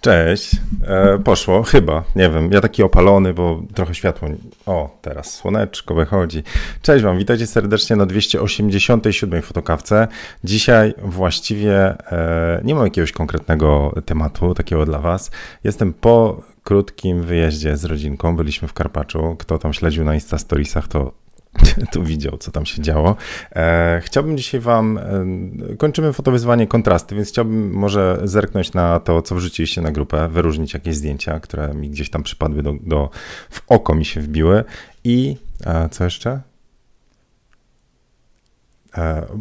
Cześć. E, poszło, chyba, nie wiem. Ja taki opalony, bo trochę światło. O, teraz słoneczko wychodzi. Cześć Wam, witajcie serdecznie na 287 fotokawce. Dzisiaj właściwie e, nie mam jakiegoś konkretnego tematu takiego dla Was. Jestem po krótkim wyjeździe z rodzinką. Byliśmy w Karpaczu. Kto tam śledził na Insta Storiesach, to tu widział, co tam się działo. E, chciałbym dzisiaj Wam, e, kończymy fotowyzwanie kontrasty, więc chciałbym może zerknąć na to, co wrzuciliście na grupę, wyróżnić jakieś zdjęcia, które mi gdzieś tam przypadły do, do w oko mi się wbiły i e, co jeszcze?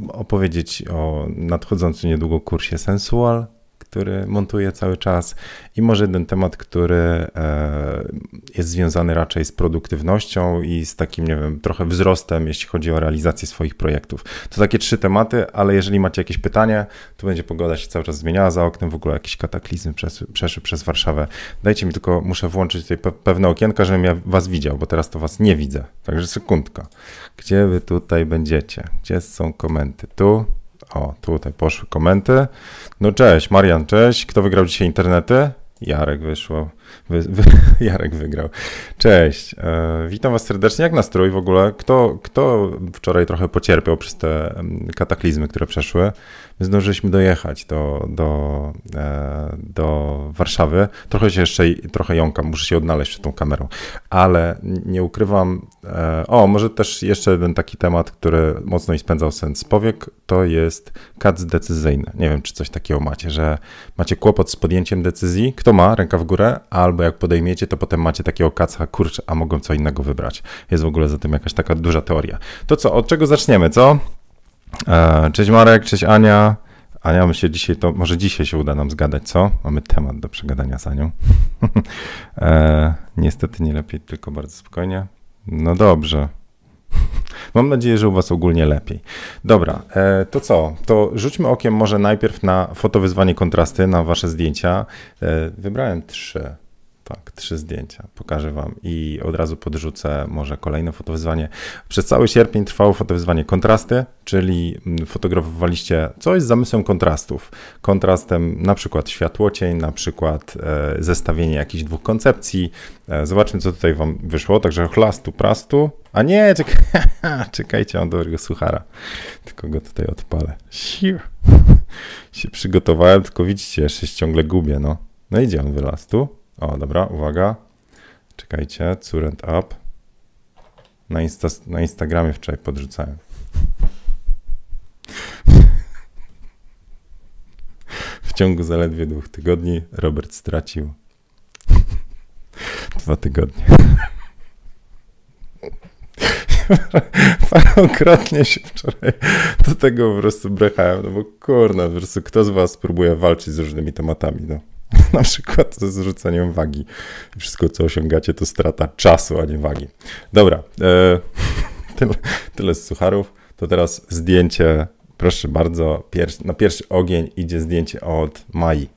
Opowiedzieć o nadchodzącym niedługo kursie Sensual, który montuję cały czas i może jeden temat, który e, jest związany raczej z produktywnością i z takim, nie wiem, trochę wzrostem, jeśli chodzi o realizację swoich projektów. To takie trzy tematy, ale jeżeli macie jakieś pytanie, to będzie pogoda się cały czas zmieniała za oknem, w ogóle jakiś kataklizm przeszły, przez Warszawę. Dajcie mi tylko, muszę włączyć tutaj pewne okienka, żebym ja was widział, bo teraz to was nie widzę. Także sekundka. Gdzie wy tutaj będziecie? Gdzie są komenty? Tu? O, tutaj poszły komenty. No cześć, Marian, cześć. Kto wygrał dzisiaj internety? Jarek wyszło. Wy, wy, Jarek wygrał. Cześć. E, witam Was serdecznie. Jak nastrój w ogóle? Kto, kto wczoraj trochę pocierpiał przez te kataklizmy, które przeszły? My zdążyliśmy dojechać do, do, e, do Warszawy. Trochę się jeszcze, trochę jąkam, muszę się odnaleźć przed tą kamerą, ale nie ukrywam. E, o, może też jeszcze jeden taki temat, który mocno mi spędzał sens powiek, to jest kac decyzyjny. Nie wiem, czy coś takiego macie, że macie kłopot z podjęciem decyzji. Kto ma? Ręka w górę albo jak podejmiecie, to potem macie takiego kaca, kurczę, a mogą co innego wybrać. Jest w ogóle za tym jakaś taka duża teoria. To co, od czego zaczniemy, co? E, cześć Marek, cześć Ania. Ania, my się dzisiaj to, może dzisiaj się uda nam zgadać, co? Mamy temat do przegadania z Anią. e, niestety nie lepiej, tylko bardzo spokojnie. No dobrze. Mam nadzieję, że u Was ogólnie lepiej. Dobra, e, to co? To rzućmy okiem może najpierw na fotowyzwanie kontrasty, na Wasze zdjęcia. E, wybrałem trzy. Tak, trzy zdjęcia pokażę Wam i od razu podrzucę może kolejne fotowyzwanie. Przez cały sierpień trwało fotowyzwanie kontrasty, czyli mm, fotografowaliście coś z zamysłem kontrastów. Kontrastem na przykład światłocień, na przykład e, zestawienie jakichś dwóch koncepcji. E, zobaczmy, co tutaj Wam wyszło. Także chlastu, prastu. A nie, czekaj, czekajcie, mam dobrego suchara. Tylko go tutaj odpalę. Siu. się przygotowałem, tylko widzicie, jeszcze się ciągle gubię, no. No idzie on wylaz tu. O, dobra, uwaga. Czekajcie, current up. Na, Insta, na Instagramie wczoraj podrzucałem. W ciągu zaledwie dwóch tygodni Robert stracił dwa tygodnie. Parokrotnie się wczoraj do tego po prostu brechałem, no bo kurna, po prostu kto z was próbuje walczyć z różnymi tematami, no. na przykład ze zrzuceniem wagi. Wszystko, co osiągacie, to strata czasu, a nie wagi. Dobra, e, tyle, tyle z sucharów. To teraz zdjęcie, proszę bardzo, na pierwszy ogień idzie zdjęcie od Mai.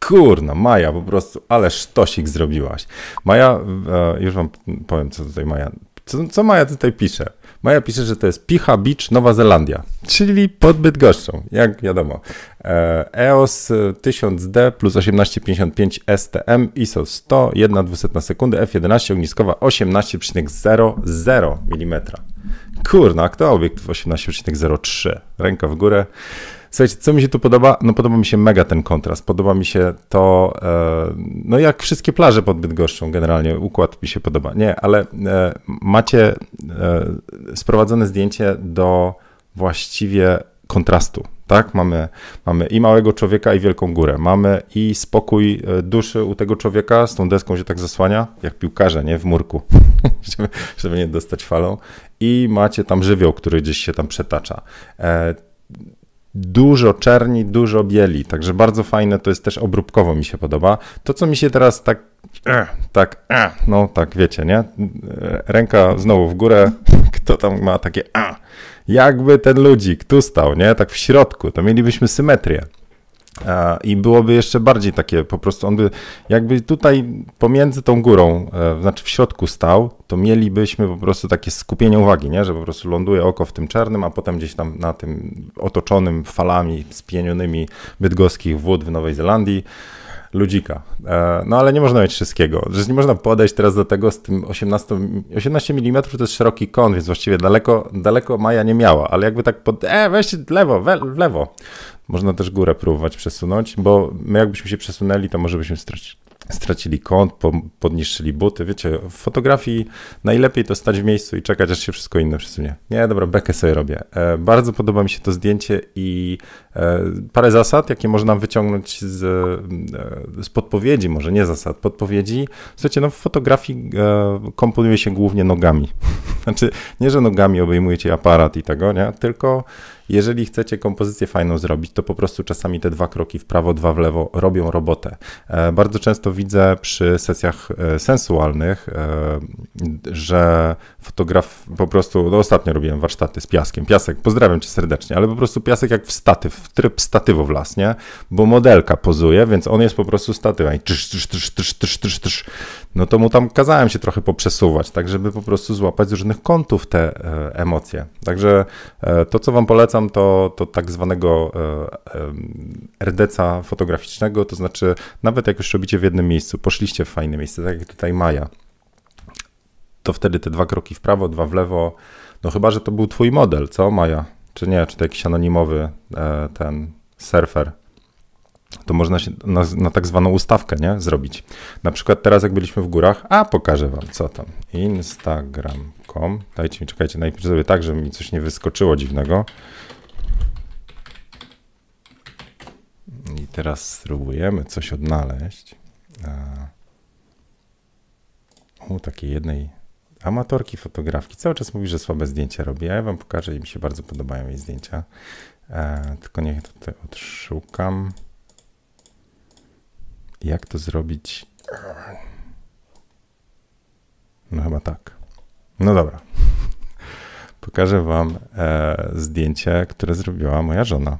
Kurna, Maja, po prostu, ale sztosik zrobiłaś. Maja, e, już wam powiem, co tutaj Maja, co, co Maja tutaj pisze. Maja pisze, że to jest Picha Beach, Nowa Zelandia, czyli pod Bydgoszczą, jak wiadomo. EOS 1000D plus 1855 STM ISO 100, 1 200 na sekundę, F11 ogniskowa 18,00 mm. Kurna, kto obiekt 18,03? Ręka w górę. Słuchajcie, co mi się tu podoba? No podoba mi się mega ten kontrast. Podoba mi się to, e, no jak wszystkie plaże pod Bydgoszczą generalnie, układ mi się podoba. Nie, ale e, macie e, sprowadzone zdjęcie do właściwie kontrastu. Tak, mamy, mamy i małego człowieka, i wielką górę. Mamy i spokój duszy u tego człowieka, z tą deską się tak zasłania, jak piłkarze, nie? W murku, żeby, żeby nie dostać falą. I macie tam żywioł, który gdzieś się tam przetacza dużo czerni, dużo bieli, także bardzo fajne, to jest też obróbkowo mi się podoba. To, co mi się teraz tak, eh, tak, eh, no tak, wiecie, nie? Ręka znowu w górę, kto tam ma takie, jakby ten ludzik tu stał, nie? Tak w środku, to mielibyśmy symetrię. I byłoby jeszcze bardziej takie, po prostu on by, jakby tutaj pomiędzy tą górą, e, znaczy w środku stał, to mielibyśmy po prostu takie skupienie uwagi, nie? że po prostu ląduje oko w tym czarnym, a potem gdzieś tam na tym otoczonym falami spienionymi bydgoskich wód w Nowej Zelandii ludzika. E, no ale nie można mieć wszystkiego. Że nie można podejść teraz do tego z tym 18, 18 mm to jest szeroki kąt, więc właściwie daleko, daleko Maja nie miała, ale jakby tak pod, e, weź lewo, we, w lewo. Można też górę próbować przesunąć, bo my jakbyśmy się przesunęli, to może byśmy stracili stracili kąt, podniszczyli buty. Wiecie, w fotografii najlepiej to stać w miejscu i czekać, aż się wszystko inne przesunie. Nie, dobra, bekę sobie robię. E, bardzo podoba mi się to zdjęcie i e, parę zasad, jakie można wyciągnąć z, e, z podpowiedzi, może nie zasad, podpowiedzi. Słuchajcie, no w fotografii komponuje się głównie nogami. Znaczy, nie, że nogami obejmujecie aparat i tego, nie, tylko jeżeli chcecie kompozycję fajną zrobić, to po prostu czasami te dwa kroki w prawo, dwa w lewo robią robotę. E, bardzo często widzę przy sesjach e, sensualnych, e, że fotograf po prostu, no ostatnio robiłem warsztaty z piaskiem. Piasek, pozdrawiam cię serdecznie, ale po prostu piasek jak w statyw, w tryb statywu w las, nie? Bo modelka pozuje, więc on jest po prostu statywem. I tysz, tysz, tysz, tysz, tysz, tysz. No to mu tam kazałem się trochę poprzesuwać, tak żeby po prostu złapać z różnych kątów te emocje. Także to, co wam polecam, polecam to, to tak zwanego e, e, RDC fotograficznego, to znaczy nawet jak już robicie w jednym miejscu, poszliście w fajne miejsce, tak jak tutaj Maja, to wtedy te dwa kroki w prawo, dwa w lewo, no chyba, że to był twój model, co Maja? Czy nie? Czy to jakiś anonimowy e, ten surfer? to można się na, na, tak zwaną ustawkę nie? zrobić. Na przykład teraz, jak byliśmy w górach, a pokażę wam, co tam. Instagram.com. Dajcie mi, czekajcie, najpierw sobie tak, żeby mi coś nie wyskoczyło dziwnego. I teraz spróbujemy coś odnaleźć. U takiej jednej amatorki fotografki. Cały czas mówi, że słabe zdjęcia robi. Ja wam pokażę i mi się bardzo podobają jej zdjęcia. E, tylko niech tutaj odszukam. Jak to zrobić? No chyba tak. No dobra. Pokażę wam e, zdjęcie, które zrobiła moja żona.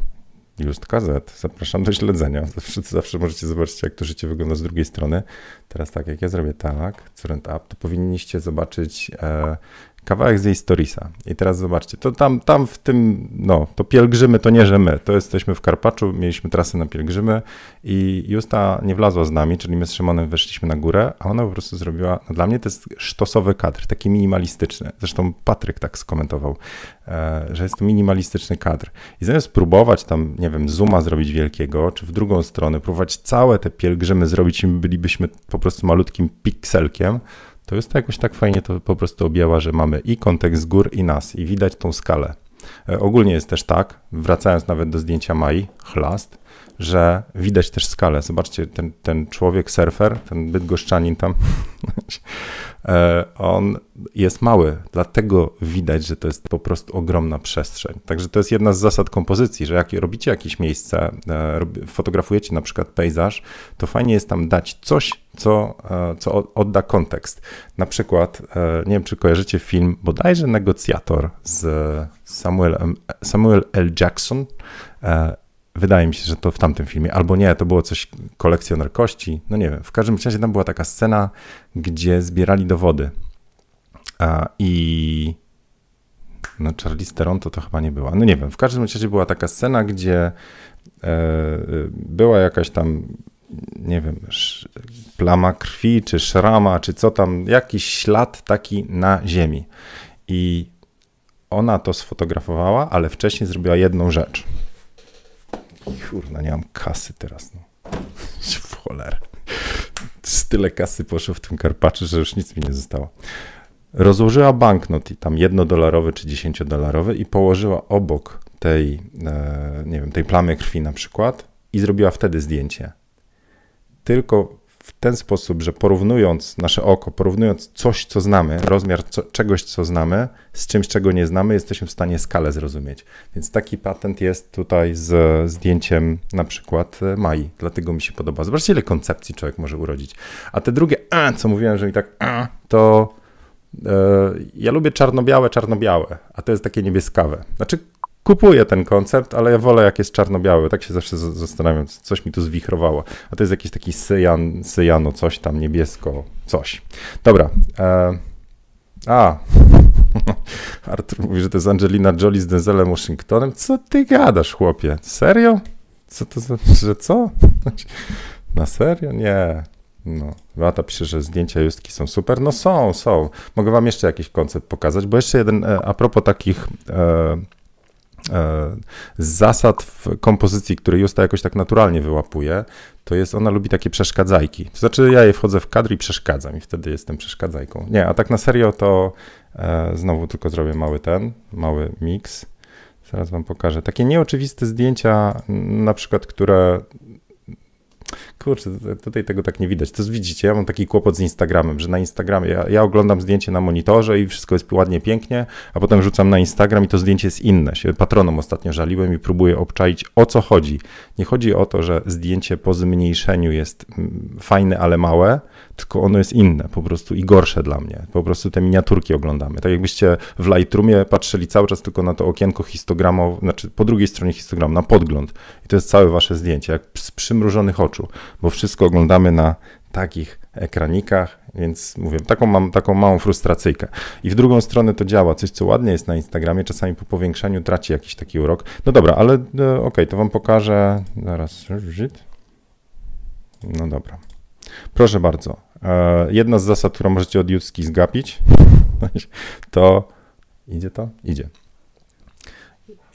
Just KZ. Zapraszam do śledzenia. Zawsze, zawsze możecie zobaczyć, jak to życie wygląda z drugiej strony. Teraz tak, jak ja zrobię tak, current up, to powinniście zobaczyć e, kawałek z jej storiesa. I teraz zobaczcie, to tam, tam w tym, no, to pielgrzymy to nie, że my, to jesteśmy w Karpaczu, mieliśmy trasę na pielgrzymy i Justa nie wlazła z nami, czyli my z Szymonem weszliśmy na górę, a ona po prostu zrobiła, no dla mnie to jest sztosowy kadr, taki minimalistyczny. Zresztą Patryk tak skomentował, e, że jest to minimalistyczny kadr. I zamiast próbować tam, nie wiem, zooma zrobić wielkiego, czy w drugą stronę, próbować całe te pielgrzymy zrobić i bylibyśmy po prostu malutkim pikselkiem, to jest to jakoś tak fajnie to po prostu objęła, że mamy i kontekst z gór, i nas, i widać tą skalę. E, ogólnie jest też tak, wracając nawet do zdjęcia Mai, chlast, że widać też skalę. Zobaczcie, ten, ten człowiek, surfer, ten bydgoszczanin tam, e, on jest mały, dlatego widać, że to jest po prostu ogromna przestrzeń. Także to jest jedna z zasad kompozycji, że jak robicie jakieś miejsce, e, fotografujecie na przykład pejzaż, to fajnie jest tam dać coś, co, e, co odda kontekst. Na przykład, nie wiem, czy kojarzycie film bodajże Negocjator z Samuel, Samuel L. Jackson Wydaje mi się, że to w tamtym filmie, albo nie, to było coś kolekcjoner kości, no nie wiem. W każdym razie tam była taka scena, gdzie zbierali dowody. A, I no Charlie Theron to to chyba nie była. No nie wiem, w każdym razie była taka scena, gdzie e, była jakaś tam, nie wiem, plama krwi, czy szrama, czy co tam, jakiś ślad taki na ziemi. I ona to sfotografowała, ale wcześniej zrobiła jedną rzecz. Kurna, nie mam kasy teraz. No. W cholerę. Tyle kasy poszło w tym Karpaczu, że już nic mi nie zostało. Rozłożyła banknot, tam jednodolarowy czy dziesięciodolarowy i położyła obok tej, e, nie wiem, tej plamy krwi na przykład i zrobiła wtedy zdjęcie. Tylko w ten sposób, że porównując nasze oko, porównując coś, co znamy, rozmiar co, czegoś, co znamy, z czymś, czego nie znamy, jesteśmy w stanie skalę zrozumieć. Więc taki patent jest tutaj z zdjęciem na przykład e, Mai, dlatego mi się podoba. Zobaczcie, ile koncepcji człowiek może urodzić. A te drugie, a, co mówiłem, że mi tak, a, to e, ja lubię czarno-białe, czarno-białe, a to jest takie niebieskawe. Znaczy, kupuję ten koncept, ale ja wolę jak jest czarno-biały. Tak się zawsze zastanawiam, coś mi tu zwichrowało. A to jest jakiś taki syjan, syjano, coś tam, niebiesko, coś. Dobra. E, a, Artur mówi, że to jest Angelina Jolie z Denzelem Washingtonem. Co ty gadasz, chłopie? Serio? Co to za, że co? Na serio? Nie. No, Beata pisze, że zdjęcia Justki są super. No są, są. Mogę wam jeszcze jakiś koncept pokazać, bo jeszcze jeden, e, a propos takich e, e, zasad w kompozycji, które Justa jakoś tak naturalnie wyłapuje, to jest, ona lubi takie przeszkadzajki. To znaczy ja jej wchodzę w kadr i przeszkadzam i wtedy jestem przeszkadzajką. Nie, a tak na serio to e, znowu tylko zrobię mały ten, mały mix. Zaraz wam pokażę. Takie nieoczywiste zdjęcia, na przykład, które Kurczę, tutaj tego tak nie widać. To widzicie, ja mam taki kłopot z Instagramem, że na Instagramie ja, ja, oglądam zdjęcie na monitorze i wszystko jest ładnie, pięknie, a potem rzucam na Instagram i to zdjęcie jest inne. Się patronom ostatnio żaliłem i próbuję obczaić o co chodzi. Nie chodzi o to, że zdjęcie po zmniejszeniu jest mm, fajne, ale małe, tylko ono jest inne po prostu i gorsze dla mnie. Po prostu te miniaturki oglądamy. Tak jakbyście w Lightroomie patrzyli cały czas tylko na to okienko histogramowe, znaczy po drugiej stronie histogramu, na podgląd. I to jest całe wasze zdjęcie, jak z przymrużonych oczu, bo wszystko oglądamy na takich ekranikach, więc mówię, taką mam taką małą frustracyjkę. I w drugą stronę to działa, coś co ładnie jest na Instagramie, czasami po powiększaniu traci jakiś taki urok. No dobra, ale e, okej, okay, to wam pokażę, zaraz, no dobra. Proszę bardzo, e, jedna z zasad, którą możecie od Jutski zgapić, to idzie to? Idzie.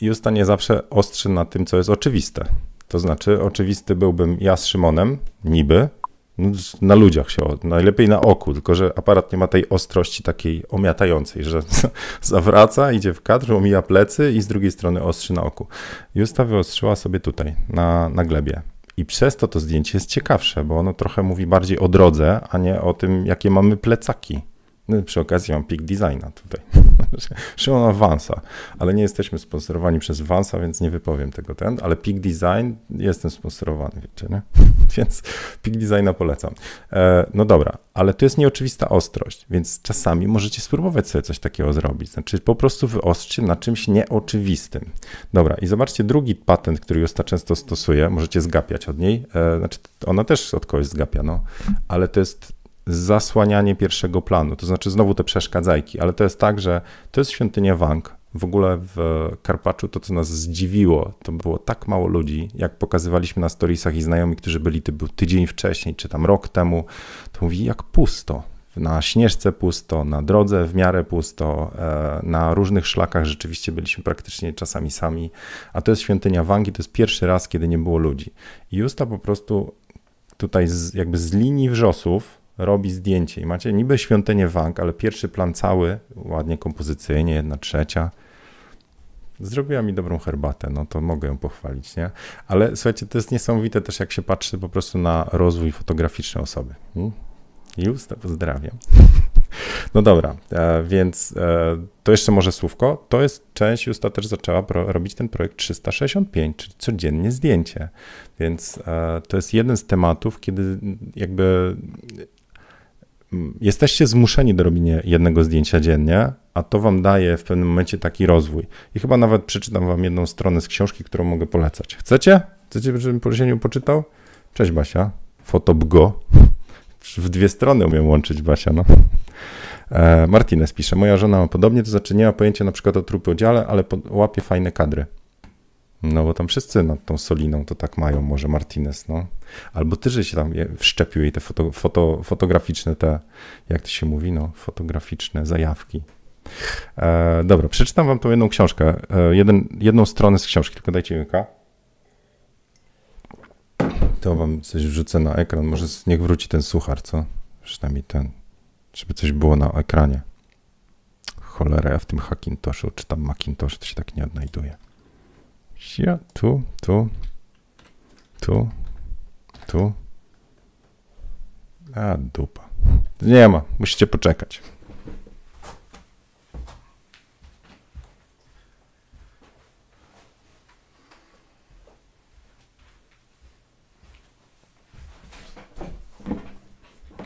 Justa nie zawsze ostrzy na tym, co jest oczywiste. To znaczy, oczywisty byłbym ja z Szymonem, niby, no, na ludziach się, najlepiej na oku, tylko że aparat nie ma tej ostrości takiej omiatającej, że zawraca, idzie w kadr, omija plecy i z drugiej strony ostrzy na oku. Justa wyostrzyła sobie tutaj, na, na glebie. I przez to to zdjęcie jest ciekawsze, bo ono trochę mówi bardziej o drodze, a nie o tym, jakie mamy plecaki. No, przy okazji mam Peak Designa tutaj. Szymona Vansa, ale nie jesteśmy sponsorowani przez Vansa, więc nie wypowiem tego ten, ale Peak Design jestem sponsorowany, wiecie, nie? więc Peak Designa polecam. E, no dobra, ale to jest nieoczywista ostrość, więc czasami możecie spróbować sobie coś takiego zrobić. Znaczy po prostu wyostrzcie na czymś nieoczywistym. Dobra, i zobaczcie drugi patent, który Justa często stosuje, możecie zgapiać od niej, e, znaczy ona też od kogoś zgapia, no, ale to jest zasłanianie pierwszego planu, to znaczy znowu te przeszkadzajki, ale to jest tak, że to jest świątynia Wang. W ogóle w Karpaczu to, co nas zdziwiło, to było tak mało ludzi, jak pokazywaliśmy na storiesach i znajomi, którzy byli typu tydzień wcześniej, czy tam rok temu, to mówi jak pusto. Na śnieżce pusto, na drodze w miarę pusto, e, na różnych szlakach rzeczywiście byliśmy praktycznie czasami sami, a to jest świątynia Wangi, to jest pierwszy raz, kiedy nie było ludzi. I Justa po prostu tutaj z, jakby z linii wrzosów robi zdjęcie i macie niby świątynię Wang, ale pierwszy plan cały, ładnie kompozycyjnie, jedna trzecia. Zrobiła mi dobrą herbatę, no to mogę ją pochwalić, nie? Ale słuchajcie, to jest niesamowite też, jak się patrzy po prostu na rozwój fotograficzny osoby. Hmm? Już pozdrawiam. No dobra, e, więc e, to jeszcze może słówko. To jest część, Justa też zaczęła robić ten projekt 365, czyli codziennie zdjęcie. Więc e, to jest jeden z tematów, kiedy jakby jesteście zmuszeni do robienia jednego zdjęcia dziennie, a to wam daje w pewnym momencie taki rozwój. I chyba nawet przeczytam wam jedną stronę z książki, którą mogę polecać. Chcecie? Chcecie, żebym po się poczytał? Cześć Basia. Fotobgo. W dwie strony umiem łączyć Basia, no. E, Martinez pisze, moja żona ma podobnie, to nie ma pojęcia na przykład o trójpodziale, ale łapie fajne kadry. No bo tam wszyscy nad tą Soliną to tak mają, może Martinez, no. Albo ty, że się tam wszczepił jej te foto, foto, fotograficzne, te, jak to się mówi, no, fotograficzne zajawki. E, dobra, przeczytam wam tą jedną książkę, e, jeden, jedną stronę z książki, tylko dajcie łyka. To wam coś wrzucę na ekran, może niech wróci ten suchar, co? Przynajmniej ten, żeby coś było na ekranie. Cholera, ja w tym Hackintoshu, czy tam Macintosh, to się tak nie odnajduje. Ja, tu, tu, tu, tu. A dupa. Nie ma, musicie poczekać.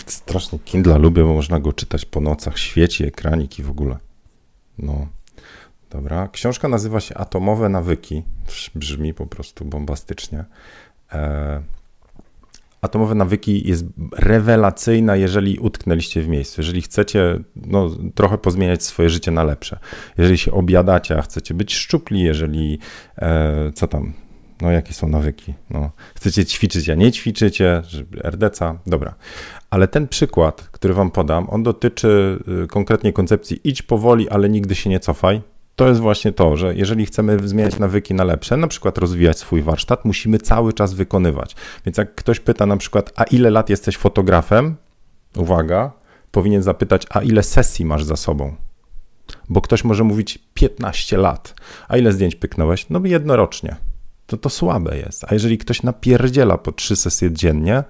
Strasznie Kindle lubię, bo można go czytać po nocach, świeci ekranik i w ogóle. No. Dobra. Książka nazywa się Atomowe nawyki. Brzmi po prostu bombastycznie. E, Atomowe nawyki jest rewelacyjna, jeżeli utknęliście w miejscu. Jeżeli chcecie no, trochę pozmieniać swoje życie na lepsze. Jeżeli się obiadacie, a chcecie być szczupli, jeżeli e, co tam, No jakie są nawyki? No, chcecie ćwiczyć, a nie ćwiczycie, RDC, dobra. Ale ten przykład, który wam podam, on dotyczy y, konkretnie koncepcji idź powoli, ale nigdy się nie cofaj. To jest właśnie to, że jeżeli chcemy zmieniać nawyki na lepsze, na przykład rozwijać swój warsztat, musimy cały czas wykonywać. Więc jak ktoś pyta na przykład, a ile lat jesteś fotografem? Uwaga, powinien zapytać, a ile sesji masz za sobą? Bo ktoś może mówić 15 lat. A ile zdjęć pyknąłeś? No jednorocznie. To to słabe jest. A jeżeli ktoś napierdziela po trzy sesje dziennie,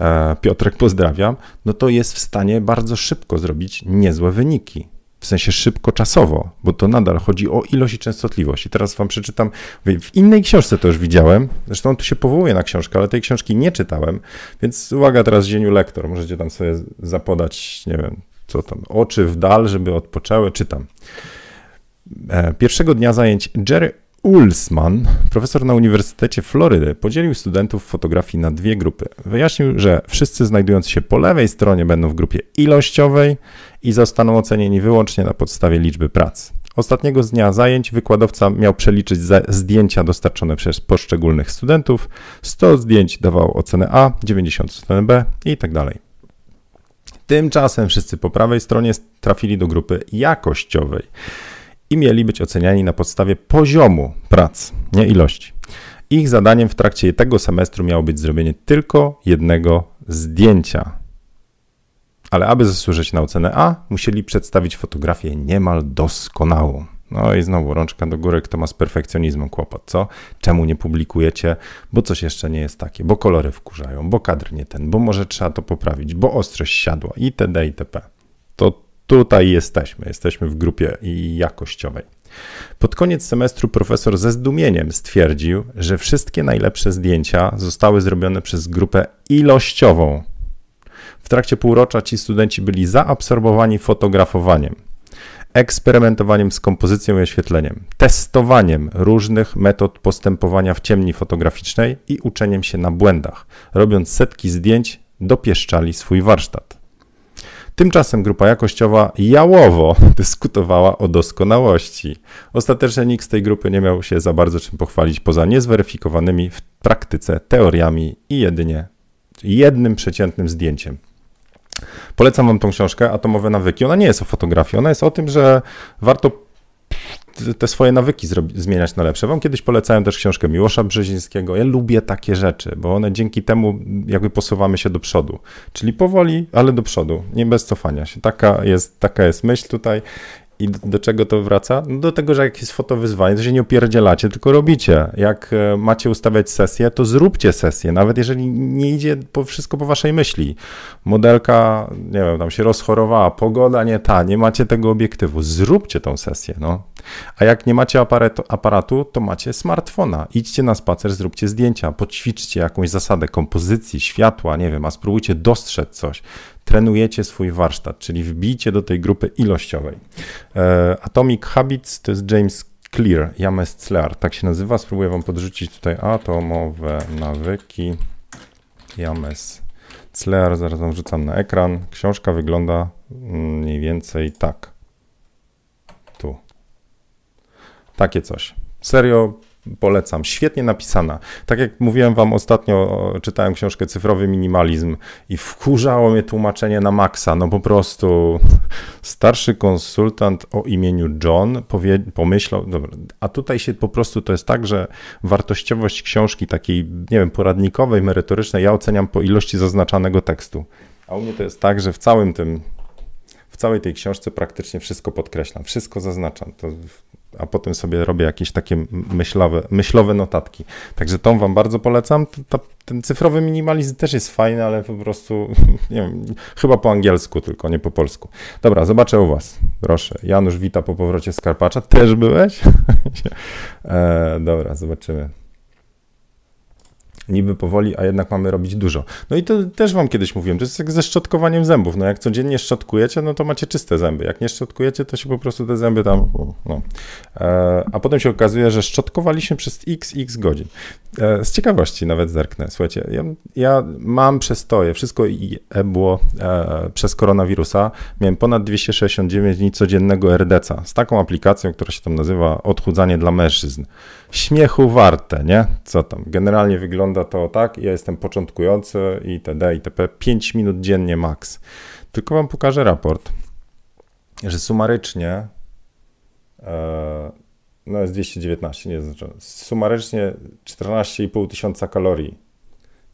e, Piotrek pozdrawiam, no to jest w stanie bardzo szybko zrobić niezłe wyniki. W sensie szybko czasowo, bo to nadal chodzi o ilość i częstotliwość. I teraz wam przeczytam, w innej książce to już widziałem, zresztą tu się powołuje na książkę, ale tej książki nie czytałem, więc uwaga teraz zieniu lektor, możecie tam sobie zapodać, nie wiem, co tam, oczy w dal, żeby odpoczęły, czytam. E, pierwszego dnia zajęć Jerry Ulsman, profesor na Uniwersytecie Florydy, podzielił studentów fotografii na dwie grupy. Wyjaśnił, że wszyscy znajdujący się po lewej stronie będą w grupie ilościowej i zostaną ocenieni wyłącznie na podstawie liczby prac. Ostatniego z dnia zajęć wykładowca miał przeliczyć zdjęcia dostarczone przez poszczególnych studentów. 100 zdjęć dawał ocenę A, 90 ocenę B i tak dalej. Tymczasem wszyscy po prawej stronie trafili do grupy jakościowej i mieli być oceniani na podstawie poziomu prac, nie ilości. Ich zadaniem w trakcie tego semestru miało być zrobienie tylko jednego zdjęcia. Ale aby zasłużyć na ocenę A, musieli przedstawić fotografię niemal doskonałą. No i znowu rączka do góry, kto ma z perfekcjonizmem kłopot, co? Czemu nie publikujecie? Bo coś jeszcze nie jest takie, bo kolory wkurzają, bo kadr nie ten, bo może trzeba to poprawić, bo ostrość siadła itd. itp. Tutaj jesteśmy, jesteśmy w grupie jakościowej. Pod koniec semestru profesor ze zdumieniem stwierdził, że wszystkie najlepsze zdjęcia zostały zrobione przez grupę ilościową. W trakcie półrocza ci studenci byli zaabsorbowani fotografowaniem, eksperymentowaniem z kompozycją i oświetleniem, testowaniem różnych metod postępowania w ciemni fotograficznej i uczeniem się na błędach. Robiąc setki zdjęć, dopieszczali swój warsztat. Tymczasem grupa jakościowa jałowo dyskutowała o doskonałości. Ostatecznie nikt z tej grupy nie miał się za bardzo czym pochwalić poza niezweryfikowanymi w praktyce teoriami i jedynie jednym przeciętnym zdjęciem. Polecam wam tą książkę Atomowe nawyki. Ona nie jest o fotografii, ona jest o tym, że warto te swoje nawyki zmieniać na lepsze. Wam kiedyś polecałem też książkę Miłosza Brzezińskiego. Ja lubię takie rzeczy, bo one dzięki temu jakby posuwamy się do przodu. Czyli powoli, ale do przodu, nie bez cofania się. Taka jest, taka jest myśl tutaj i do czego to wraca? No do tego, że jak jest fotowyzwanie, to się nie opierdzielacie, tylko robicie. Jak e, macie ustawiać sesję, to zróbcie sesję, nawet jeżeli nie idzie po wszystko po waszej myśli. Modelka, nie wiem, tam się rozchorowała, pogoda nie ta, nie macie tego obiektywu, zróbcie tą sesję, no. A jak nie macie aparatu, aparatu, to macie smartfona. Idźcie na spacer, zróbcie zdjęcia, poćwiczcie jakąś zasadę kompozycji, światła, nie wiem, a spróbujcie dostrzec coś trenujecie swój warsztat, czyli wbijcie do tej grupy ilościowej. E, Atomic Habits to jest James Clear, James Clear, tak się nazywa. Spróbuję wam podrzucić tutaj atomowe nawyki. James Clear, zaraz wam wrzucam na ekran. Książka wygląda mniej więcej tak. Tu. Takie coś. Serio, polecam. Świetnie napisana. Tak jak mówiłem wam ostatnio, czytałem książkę Cyfrowy Minimalizm i wkurzało mnie tłumaczenie na maksa. No po prostu starszy konsultant o imieniu John powie, pomyślał, dobra, a tutaj się po prostu to jest tak, że wartościowość książki takiej, nie wiem, poradnikowej, merytorycznej, ja oceniam po ilości zaznaczanego tekstu. A u mnie to jest tak, że w całym tym, całej tej książce praktycznie wszystko podkreślam, wszystko zaznaczam. To a potem sobie robię jakieś takie myślowe, myślowe notatki. Także tą wam bardzo polecam. Ten cyfrowy minimalizm też jest fajny, ale po prostu, nie wiem, chyba po angielsku tylko, nie po polsku. Dobra, zobaczę u was. Proszę. Janusz wita po powrocie z Karpacza. Też byłeś? e, dobra, zobaczymy. Niby powoli, a jednak mamy robić dużo. No i to też wam kiedyś mówiłem, to jest jak ze szczotkowaniem zębów. No jak codziennie szczotkujecie, no to macie czyste zęby. Jak nie szczotkujecie, to się po prostu te zęby tam, no. E, a potem się okazuje, że szczotkowaliśmy przez x, x godzin. E, z ciekawości nawet zerknę. Słuchajcie, ja, ja mam przestoje, wszystko było e, przez koronawirusa. Miałem ponad 269 dni codziennego RDC z taką aplikacją, która się tam nazywa Odchudzanie dla mężczyzn. Śmiechu warte, nie? Co tam? Generalnie wygląda to tak, ja jestem początkujący itd. itp. 5 minut dziennie max. Tylko wam pokażę raport, że sumarycznie e, no jest 219, nie znaczy. Sumarycznie 14,5 tysiąca kalorii.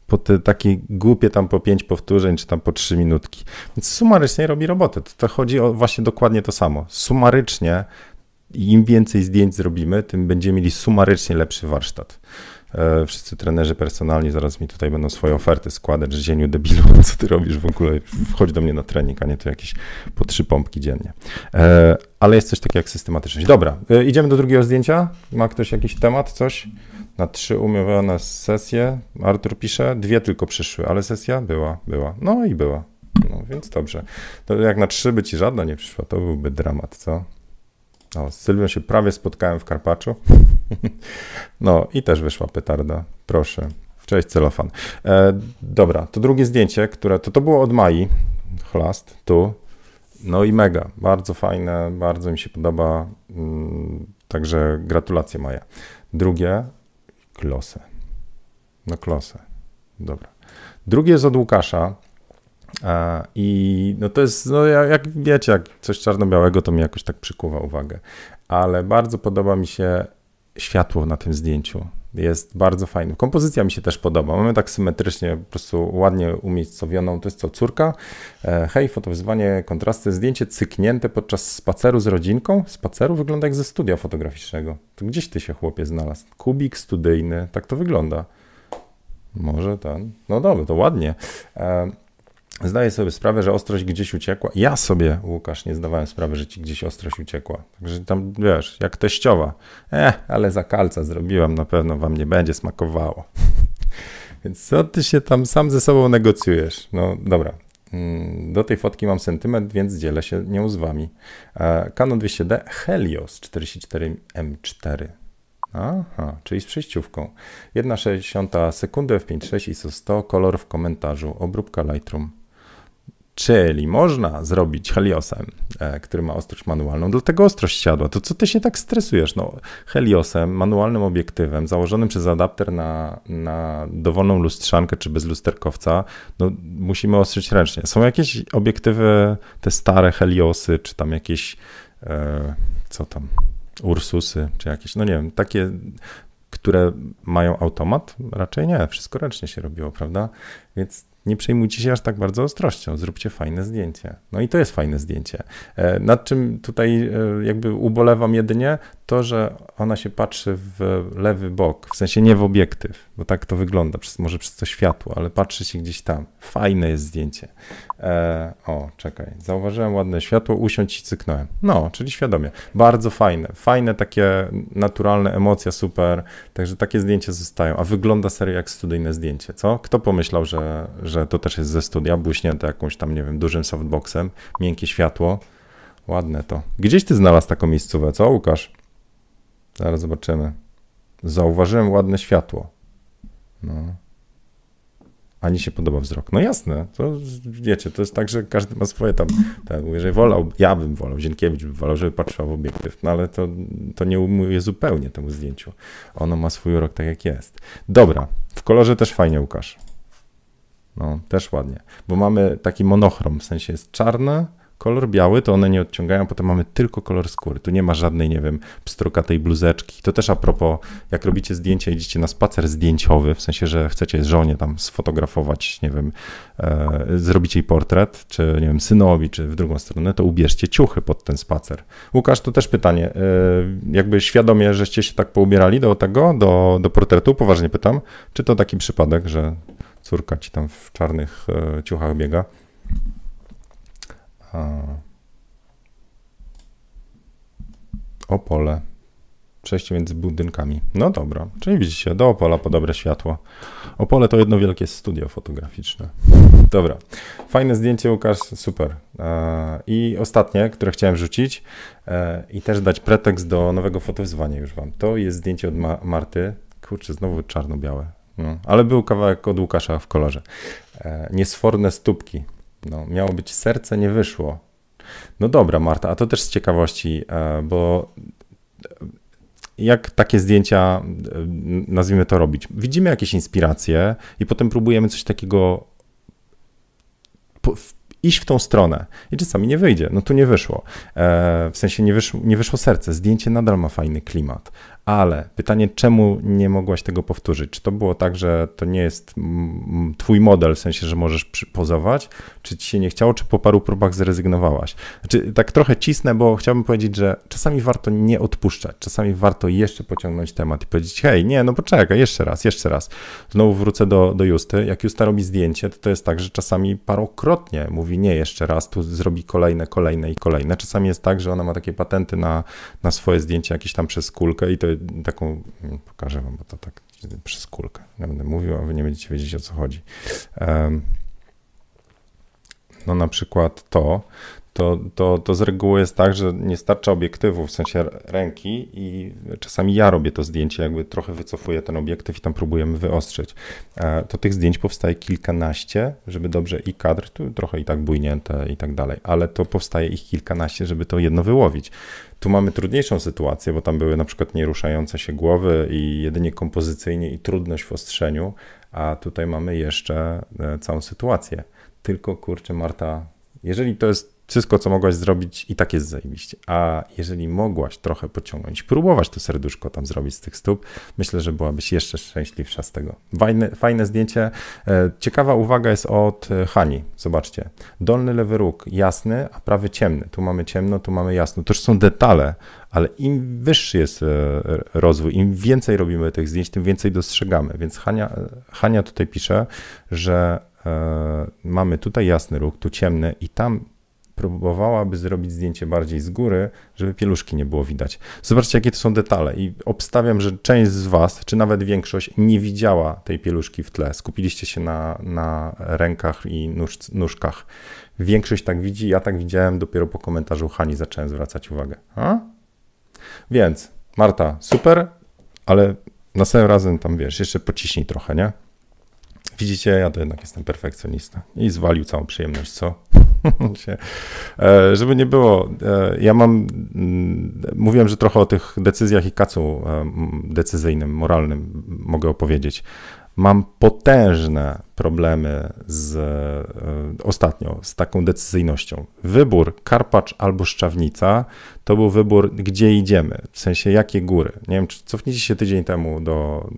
Po te takie głupie tam po 5 powtórzeń, czy tam po 3 minutki. Więc sumarycznie robi robotę. To, to chodzi o właśnie dokładnie to samo. Sumarycznie im więcej zdjęć zrobimy, tym będziemy mieli sumarycznie lepszy warsztat. E, wszyscy trenerzy personalni zaraz mi tutaj będą swoje oferty składać, że zieniu debilu, co ty robisz w ogóle, wchodź do mnie na trening, a nie to jakieś po trzy pompki dziennie. E, ale jest coś takiego jak systematyczność. Dobra, e, idziemy do drugiego zdjęcia. Ma ktoś jakiś temat, coś? Na trzy umówione sesje, Artur pisze, dwie tylko przyszły, ale sesja była, była. No i była. No więc dobrze. To jak na trzy by ci żadna nie przyszła, to byłby dramat, co? O, z Sylwią się prawie spotkałem w Karpaczu. no i też wyszła petarda. Proszę. Cześć, celofan. E, dobra, to drugie zdjęcie, które to, to było od Mai. Chlast, tu. No i mega. Bardzo fajne, bardzo mi się podoba. Mm, także gratulacje Maja. Drugie, klosę. No klosę. Dobra. Drugie jest od Łukasza. I no to jest, no jak wiecie, jak coś czarno-białego, to mi jakoś tak przykuwa uwagę. Ale bardzo podoba mi się światło na tym zdjęciu. Jest bardzo fajne. Kompozycja mi się też podoba. Mamy tak symetrycznie, po prostu ładnie umiejscowioną. To jest co, córka? E, hej, fotowyzwanie, kontrasty, zdjęcie cyknięte podczas spaceru z rodzinką. Spaceru wygląda jak ze studia fotograficznego. To gdzieś ty się chłopie znalazł. Kubik studyjny, tak to wygląda. Może ten. No dobra, to ładnie. Zdaję sobie sprawę, że ostrość gdzieś uciekła. Ja sobie, Łukasz, nie zdawałem sprawy, że ci gdzieś ostrość uciekła. Także tam, wiesz, jak teściowa. Eh, ale za kalca zrobiłam, na pewno wam nie będzie smakowało. Więc co ty się tam sam ze sobą negocjujesz? No dobra. Mm, do tej fotki mam sentyment, więc dzielę się nią z wami. E, Canon 200D Helios 44M4. Aha, czyli z przejściówką. 1,60 sekundy f5.6 ISO 100, kolor w komentarzu, obróbka Lightroom. Czyli można zrobić Heliosem, e, który ma ostrość manualną, dlatego ostrość siadła. To co ty się tak stresujesz? No, Heliosem, manualnym obiektywem, założonym przez adapter na, na dowolną lustrzankę czy bez lusterkowca, no, musimy ostrzyć ręcznie. Są jakieś obiektywy, te stare Heliosy, czy tam jakieś, e, co tam, Ursusy, czy jakieś, no nie wiem, takie które mają automat? Raczej nie, wszystko ręcznie się robiło, prawda? Więc nie przejmujcie się aż tak bardzo ostrością, zróbcie fajne zdjęcie. No i to jest fajne zdjęcie. E, nad czym tutaj e, jakby ubolewam jedynie, to, że ona się patrzy w lewy bok, w sensie nie w obiektyw, bo tak to wygląda, przez, może przez to światło, ale patrzy się gdzieś tam. Fajne jest zdjęcie. E, o, czekaj, zauważyłem ładne światło, usiądź i cyknąłem. No, czyli świadomie. Bardzo fajne, fajne takie naturalne emocje, super, także takie zdjęcia zostają, a wygląda serio jak studyjne zdjęcie, co? Kto pomyślał, że, że to też jest ze studia, błyśnięte jakąś tam, nie wiem, dużym softboxem, miękkie światło, ładne to. Gdzieś ty znalazł taką miejscówę, co Łukasz? Zaraz zobaczymy. Zauważyłem ładne światło. No. Ani się podoba wzrok. No jasne, to wiecie, to jest tak, że każdy ma swoje tam, tak, jeżeli wolał, ja bym wolał, Zienkiewicz by wolał, żeby patrzył w obiektyw, no ale to, to nie umuje zupełnie temu zdjęciu. Ono ma swój urok tak jak jest. Dobra, w kolorze też fajnie Łukasz. No, też ładnie, bo mamy taki monochrom, w sensie jest czarne, kolor biały, to one nie odciągają, potem mamy tylko kolor skóry. Tu nie ma żadnej, nie wiem, pstrokatej bluzeczki. To też a propos, jak robicie zdjęcia, idziecie na spacer zdjęciowy, w sensie, że chcecie żonie tam sfotografować, nie wiem, e, zrobicie jej portret, czy nie wiem, synowi, czy w drugą stronę, to ubierzcie ciuchy pod ten spacer. Łukasz, to też pytanie, e, jakby świadomie, żeście się tak poubierali do tego, do, do portretu, poważnie pytam, czy to taki przypadek, że córka ci tam w czarnych e, ciuchach biega? Opole. przejście między budynkami. No dobra, czyli widzicie, do Opola po dobre światło. Opole to jedno wielkie studio fotograficzne. Dobra, fajne zdjęcie Łukasz, super. E, I ostatnie, które chciałem rzucić e, i też dać pretekst do nowego fotowyzwania już wam. To jest zdjęcie od Ma Marty. Kurczę, znowu czarno-białe. No, ale był kawałek od Łukasza w kolorze. E, niesforne stópki. No, miało być serce, nie wyszło. No dobra, Marta, a to też z ciekawości, bo jak takie zdjęcia, nazwijmy to, robić? Widzimy jakieś inspiracje i potem próbujemy coś takiego iść w tą stronę i czasami nie wyjdzie, no tu nie wyszło. E, w sensie nie wyszło, nie wyszło serce, zdjęcie nadal ma fajny klimat, ale pytanie, czemu nie mogłaś tego powtórzyć? Czy to było tak, że to nie jest twój model, w sensie, że możesz pozować, czy ci się nie chciało, czy po paru próbach zrezygnowałaś? Znaczy, tak trochę cisnę, bo chciałbym powiedzieć, że czasami warto nie odpuszczać, czasami warto jeszcze pociągnąć temat i powiedzieć, hej, nie, no poczekaj, jeszcze raz, jeszcze raz. Znowu wrócę do, do Justy. Jak Justa robi zdjęcie, to to jest tak, że czasami parokrotnie mówi nie, jeszcze raz, tu zrobi kolejne, kolejne i kolejne. Czasami jest tak, że ona ma takie patenty na, na swoje zdjęcie jakieś tam przez kulkę i to taką, pokażę wam, bo to tak przez kulkę. Ja będę mówił, a wy nie będziecie wiedzieć o co chodzi. No na przykład to, to, to, to z reguły jest tak, że nie starcza obiektywu, w sensie ręki i czasami ja robię to zdjęcie, jakby trochę wycofuję ten obiektyw i tam próbujemy wyostrzyć. E, to tych zdjęć powstaje kilkanaście, żeby dobrze i kadr, tu trochę i tak bujnięte i tak dalej, ale to powstaje ich kilkanaście, żeby to jedno wyłowić. Tu mamy trudniejszą sytuację, bo tam były na przykład nieruszające się głowy i jedynie kompozycyjnie i trudność w ostrzeniu, a tutaj mamy jeszcze e, całą sytuację. Tylko kurczę, Marta, jeżeli to jest wszystko, co mogłaś zrobić, i tak jest zajebiście. A jeżeli mogłaś trochę pociągnąć, próbować to serduszko tam zrobić z tych stóp, myślę, że byłabyś jeszcze szczęśliwsza z tego. Fajne, fajne zdjęcie. E, ciekawa uwaga jest od e, Hani. Zobaczcie. Dolny lewy róg jasny, a prawy ciemny. Tu mamy ciemno, tu mamy jasno. To już są detale, ale im wyższy jest e, rozwój, im więcej robimy tych zdjęć, tym więcej dostrzegamy. Więc Hania, Hania tutaj pisze, że mamy tutaj jasny róg, tu ciemny i tam próbowałaby zrobić zdjęcie bardziej z góry, żeby pieluszki nie było widać. Zobaczcie, jakie to są detale i obstawiam, że część z Was, czy nawet większość, nie widziała tej pieluszki w tle. Skupiliście się na, na rękach i nóż, nóżkach. Większość tak widzi, ja tak widziałem, dopiero po komentarzu Hani zacząłem zwracać uwagę. A? Więc, Marta, super, ale następnym razem tam, wiesz, jeszcze pociśnij trochę, nie? Widzicie, ja to jednak jestem perfekcjonista i zwalił całą przyjemność, co? E, żeby nie było, e, ja mam, mm, mówiłem, że trochę o tych decyzjach i kacu e, decyzyjnym, moralnym mogę opowiedzieć. Mam potężne problemy z ostatnio z taką decyzyjnotą. Wybór Karpacz albo Szczawnica to był wybór, gdzie idziemy, w sensie jakie góry. Nie wiem, czy cofnijcie się tydzień temu do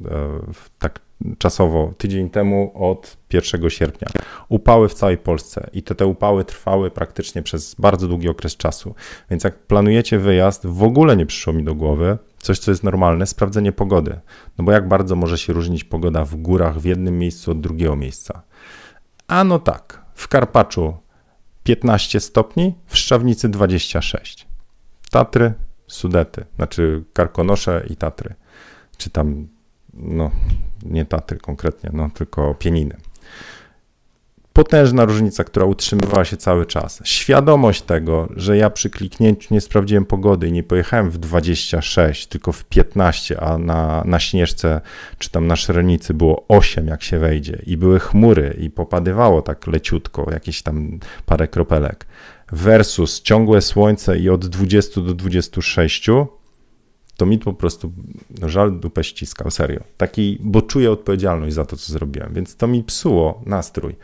tak czasowo tydzień temu od 1 sierpnia. Upały w całej Polsce i te, te upały trwały praktycznie przez bardzo długi okres czasu. Więc jak planujecie wyjazd, w ogóle nie przyszło mi do głowy coś, co jest normalne, sprawdzenie pogody. No bo jak bardzo może się różnić pogoda w górach w jednym miejscu od drugiego miejsca? Ano tak, w Karpaczu 15 stopni, w Szczawnicy 26. Tatry, Sudety, znaczy Karkonosze i Tatry. Czy tam no nie Tatry konkretnie, no tylko pieniny. Potężna różnica, która utrzymywała się cały czas. Świadomość tego, że ja przy kliknięciu nie sprawdziłem pogody i nie pojechałem w 26, tylko w 15, a na, na Śnieżce czy tam na Szrenicy było 8, jak się wejdzie, i były chmury, i popadywało tak leciutko, jakieś tam parę kropelek, versus ciągłe słońce i od 20 do 26, to mi po prostu żal dupę ściskał, serio. Taki, bo czuję odpowiedzialność za to, co zrobiłem, więc to mi psuło nastrój.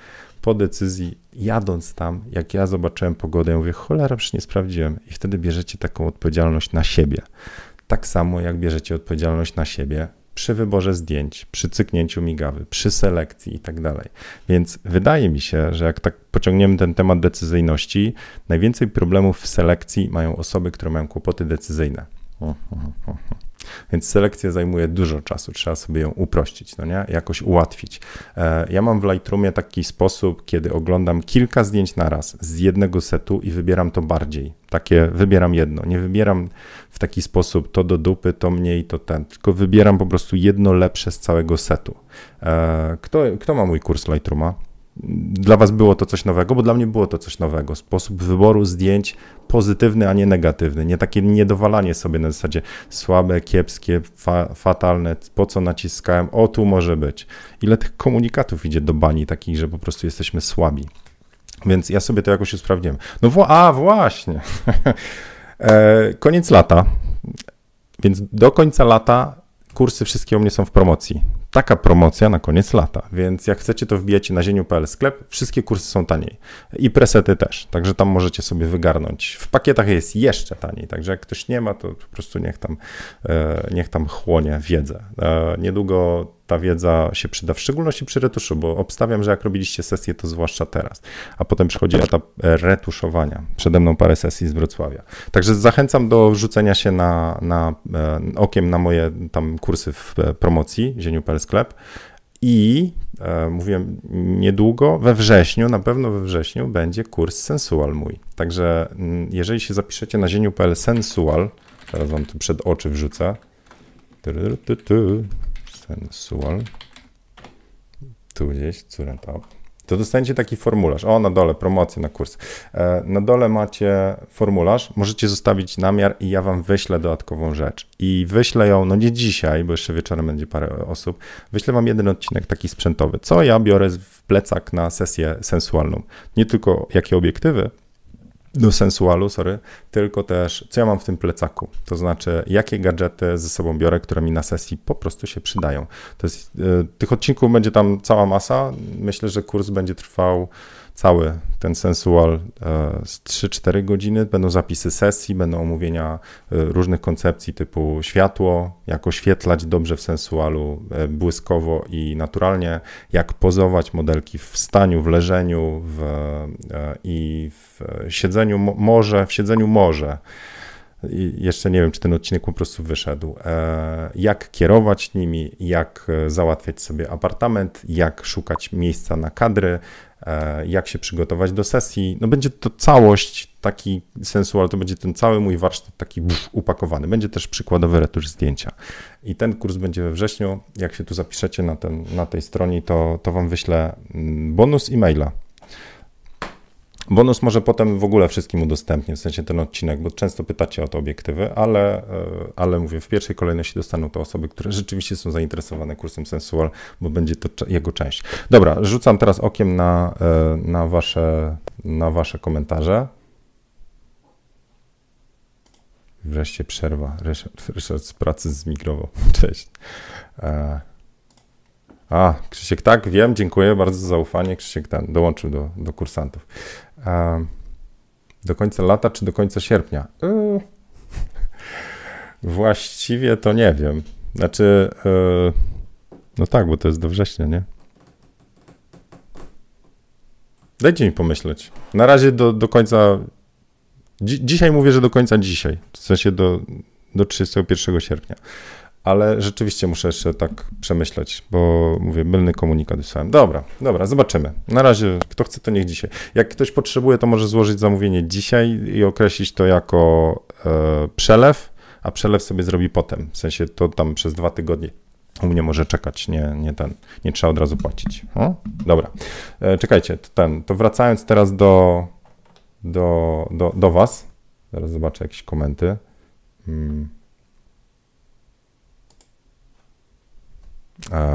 Po decyzji, jadąc tam, jak ja zobaczyłem pogodę, ja mówię, cholera, przecież nie sprawdziłem. I wtedy bierzecie taką odpowiedzialność na siebie. Tak samo jak bierzecie odpowiedzialność na siebie przy wyborze zdjęć, przy cyknięciu migawy, przy selekcji i tak dalej. Więc wydaje mi się, że jak tak pociągniemy ten temat decyzyjności, najwięcej problemów w selekcji mają osoby, które mają kłopoty decyzyjne Więc selekcja zajmuje dużo czasu, trzeba sobie ją uprościć, no nie? Jakoś ułatwić. E, ja mam w Lightroomie taki sposób, kiedy oglądam kilka zdjęć na raz z jednego setu i wybieram to bardziej. Takie wybieram jedno. Nie wybieram w taki sposób to do dupy, to mniej, to ten, tylko wybieram po prostu jedno lepsze z całego setu. E, kto, kto ma mój kurs Lightrooma? Dla Was było to coś nowego, bo dla mnie było to coś nowego. Sposób wyboru zdjęć pozytywny, a nie negatywny. Nie takie niedowalanie sobie na zasadzie słabe, kiepskie, fa fatalne, po co naciskałem, o tu może być. Ile tych komunikatów idzie do bani takich, że po prostu jesteśmy słabi. Więc ja sobie to jakoś usprawniłem. No wła a właśnie. e, koniec lata. Więc do końca lata kursy wszystkie u mnie są w promocji taka promocja na koniec lata, więc jak chcecie, to wbijecie na zieniu.pl sklep, wszystkie kursy są taniej i presety też, także tam możecie sobie wygarnąć. W pakietach jest jeszcze taniej, także jak ktoś nie ma, to po prostu niech tam, e, niech tam chłonie wiedzę. E, niedługo ta wiedza się przyda, w szczególności przy retuszu, bo obstawiam, że jak robiliście sesję, to zwłaszcza teraz, a potem przychodzi etap e, retuszowania. Przede mną parę sesji z Wrocławia. Także zachęcam do rzucenia się na, na okiem na moje tam kursy w promocji, zieniu.pl sklep. I e, mówiłem niedługo, we wrześniu, na pewno we wrześniu będzie kurs Sensual mój. Także mm, jeżeli się zapiszecie na zieniu.pl Sensual, teraz wam tu przed oczy wrzucę. Sensual. Tu gdzieś, córę tam to dostaniecie taki formularz. O, na dole, promocja na kurs. E, na dole macie formularz, możecie zostawić namiar i ja wam wyślę dodatkową rzecz. I wyślę ją, no nie dzisiaj, bo jeszcze wieczorem będzie parę osób, wyślę wam jeden odcinek taki sprzętowy, co ja biorę w plecak na sesję sensualną. Nie tylko jakie obiektywy, do sensualu, sorry, tylko też co ja mam w tym plecaku, to znaczy jakie gadżety ze sobą biorę, które mi na sesji po prostu się przydają. To jest, y, tych odcinków będzie tam cała masa, myślę, że kurs będzie trwał cały ten sensual e, z 3-4 godziny. Będą zapisy sesji, będą omówienia e, różnych koncepcji typu światło, jak oświetlać dobrze w sensualu, e, błyskowo i naturalnie, jak pozować modelki w staniu, w leżeniu w, i w siedzeniu może, w siedzeniu może. I jeszcze nie wiem, czy ten odcinek po prostu wyszedł. Jak kierować nimi, jak załatwiać sobie apartament, jak szukać miejsca na kadry, jak się przygotować do sesji. No będzie to całość, taki sensual, to będzie ten cały mój warsztat taki buf, upakowany. Będzie też przykładowy retusz zdjęcia. I ten kurs będzie we wrześniu. Jak się tu zapiszecie na, ten, na tej stronie, to, to wam wyślę mm, bonus e-maila Bonus może potem w ogóle wszystkim udostępnię, w sensie ten odcinek, bo często pytacie o to obiektywy, ale, e, ale mówię, w pierwszej kolejności dostaną to osoby, które rzeczywiście są zainteresowane kursem Sensual, bo będzie to jego część. Dobra, rzucam teraz okiem na, e, na, wasze, na wasze komentarze. Wreszcie przerwa. Ryszard, Ryszard z pracy zmigrował. Cześć. E, a, Krzysiek, tak, wiem, dziękuję bardzo za zaufanie. Krzysiek ten dołączył do, do kursantów. Do końca lata czy do końca sierpnia? Yy. Właściwie to nie wiem. Znaczy, yy, no tak, bo to jest do września, nie? Dajcie mi pomyśleć. Na razie do, do końca. Dzi dzisiaj mówię, że do końca dzisiaj. W sensie do, do 31 sierpnia ale rzeczywiście muszę jeszcze tak przemyśleć, bo mówię, mylny komunikat wysłałem. Dobra, dobra, zobaczymy. Na razie, kto chce, to niech dzisiaj. Jak ktoś potrzebuje, to może złożyć zamówienie dzisiaj i określić to jako e, przelew, a przelew sobie zrobi potem. W sensie to tam przez dwa tygodnie u mnie może czekać, nie, nie ten, nie trzeba od razu płacić. O? Dobra, e, czekajcie, to ten, to wracając teraz do, do, do, do Was, zaraz zobaczę jakieś komenty. Hmm.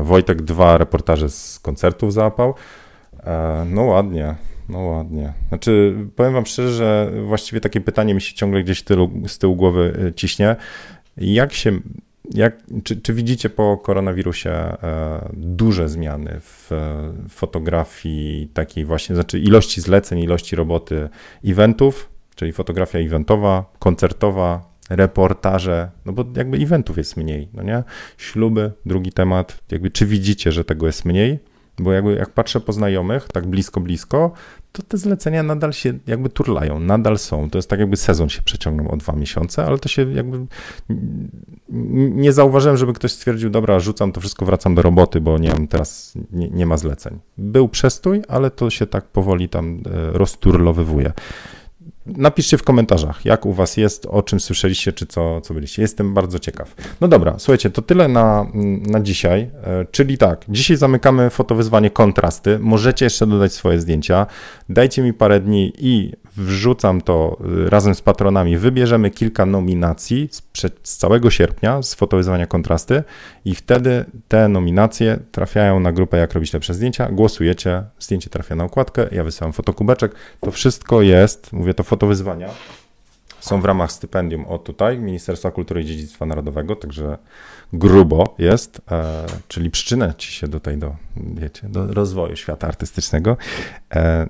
Wojtek dwa reportaże z koncertów załapał. E, no ładnie, no ładnie. Znaczy, powiem wam szczerze, że właściwie takie pytanie mi się ciągle gdzieś tylu, z tyłu głowy e, ciśnie. Jak się, jak, czy, czy widzicie po koronawirusie duże zmiany w fotografii takiej właśnie, znaczy ilości zleceń, ilości roboty eventów, czyli fotografia eventowa, koncertowa, reportaże, no bo jakby eventów jest mniej, no nie? Śluby, drugi temat, jakby czy widzicie, że tego jest mniej? bo jakby jak patrzę po znajomych, tak blisko, blisko, to te zlecenia nadal się jakby turlają, nadal są. To jest tak jakby sezon się przeciągnął o dwa miesiące, ale to się jakby nie zauważyłem, żeby ktoś stwierdził, dobra, rzucam to wszystko, wracam do roboty, bo nie mam teraz, nie, nie ma zleceń. Był przestój, ale to się tak powoli tam e, rozturlowywuje. Napiszcie w komentarzach, jak u Was jest, o czym słyszeliście, czy co, co byliście. Jestem bardzo ciekaw. No dobra, słuchajcie, to tyle na, na dzisiaj. E, czyli tak, dzisiaj zamykamy fotowyzwanie kontrasty. Możecie jeszcze dodać swoje zdjęcia. Dajcie mi parę dni i wrzucam to y, razem z patronami. Wybierzemy kilka nominacji z, z całego sierpnia z fotowyzwania kontrasty i wtedy te nominacje trafiają na grupę Jak robić lepsze zdjęcia. Głosujecie, zdjęcie trafia na okładkę, ja wysyłam fotokubeczek. To wszystko jest, mówię to fotowyzwania, są w ramach stypendium od tutaj, Ministerstwa Kultury i Dziedzictwa Narodowego, także grubo jest, e, czyli przyczyna ci się tutaj do, wiecie, do rozwoju świata artystycznego. E,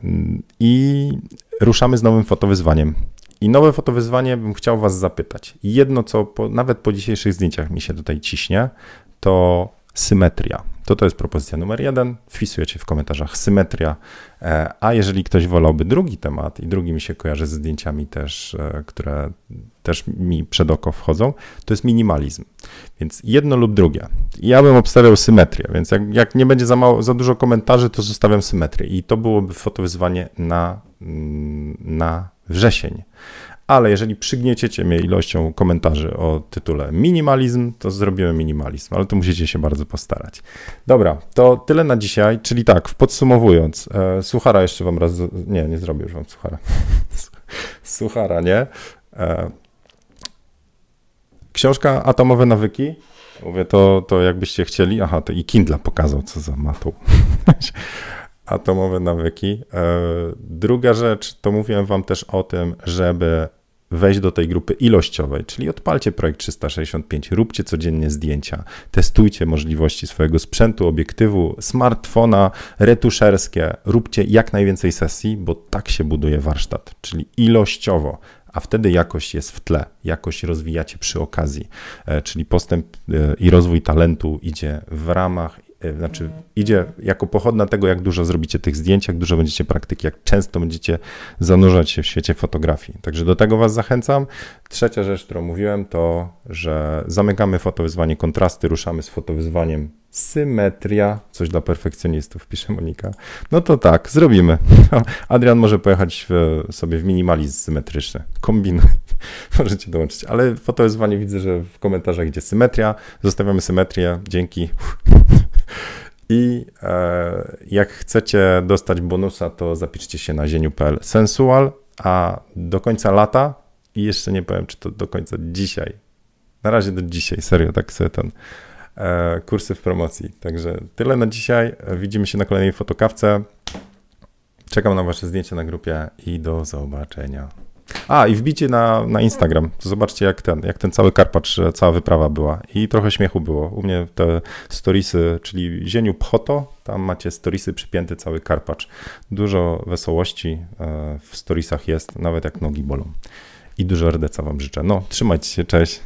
I ruszamy z nowym fotowyzwaniem. I nowe fotowyzwanie bym chciał Was zapytać. Jedno, co po, nawet po dzisiejszych zdjęciach mi się tutaj ciśnie, to symetria. To to jest propozycja numer jeden. Wpisujecie w komentarzach symetria. E, a jeżeli ktoś wolałby drugi temat i drugi mi się kojarzy z zdjęciami też, e, które też mi przed oko wchodzą, to jest minimalizm. Więc jedno lub drugie. Ja bym obstawiał symetrię, więc jak, jak nie będzie za, mało, za dużo komentarzy, to zostawiam symetrię. I to byłoby fotowyzwanie na, mm, na wrzesień ale jeżeli przygnieciecie mnie ilością komentarzy o tytule minimalizm, to zrobimy minimalizm, ale to musicie się bardzo postarać. Dobra, to tyle na dzisiaj, czyli tak, podsumowując, e, suchara jeszcze wam raz, nie, nie zrobię już wam suchara. suchara, nie? E, książka Atomowe nawyki, mówię to, to jakbyście chcieli, aha, to i Kindle pokazał, co za matą. Atomowe nawyki. E, druga rzecz, to mówiłem wam też o tym, żeby wejść do tej grupy ilościowej, czyli odpalcie projekt 365, róbcie codziennie zdjęcia, testujcie możliwości swojego sprzętu, obiektywu, smartfona, retuszerskie, róbcie jak najwięcej sesji, bo tak się buduje warsztat, czyli ilościowo a wtedy jakość jest w tle, jakość rozwijacie przy okazji, e, czyli postęp e, i rozwój talentu idzie w ramach znaczy idzie jako pochodna tego, jak dużo zrobicie tych zdjęć, jak dużo będziecie praktyki, jak często będziecie zanurzać się w świecie fotografii. Także do tego Was zachęcam. Trzecia rzecz, którą mówiłem, to, że zamykamy fotowyzwanie kontrasty, ruszamy z fotowyzwaniem symetria, coś dla perfekcjonistów, pisze Monika. No to tak, zrobimy. Adrian może pojechać w, sobie w minimalizm symetryczny. Kombinuj. Możecie dołączyć. Ale fotowyzwanie widzę, że w komentarzach idzie symetria. Zostawiamy symetrię. Dzięki. I e, jak chcecie dostać bonusa, to zapiszcie się na zieniu.pl sensual, a do końca lata, i jeszcze nie powiem, czy to do końca dzisiaj, na razie do dzisiaj, serio, tak sobie ten, e, kursy w promocji. Także tyle na dzisiaj. Widzimy się na kolejnej fotokawce. Czekam na wasze zdjęcia na grupie i do zobaczenia. A, i wbicie na, na Instagram. To zobaczcie, jak ten, jak ten cały Karpacz, cała wyprawa była. I trochę śmiechu było. U mnie te storiesy, czyli Zieniu Pchoto, tam macie storiesy przypięty cały Karpacz. Dużo wesołości e, w storiesach jest, nawet jak nogi bolą. I dużo RDC wam życzę. No, trzymajcie się, cześć.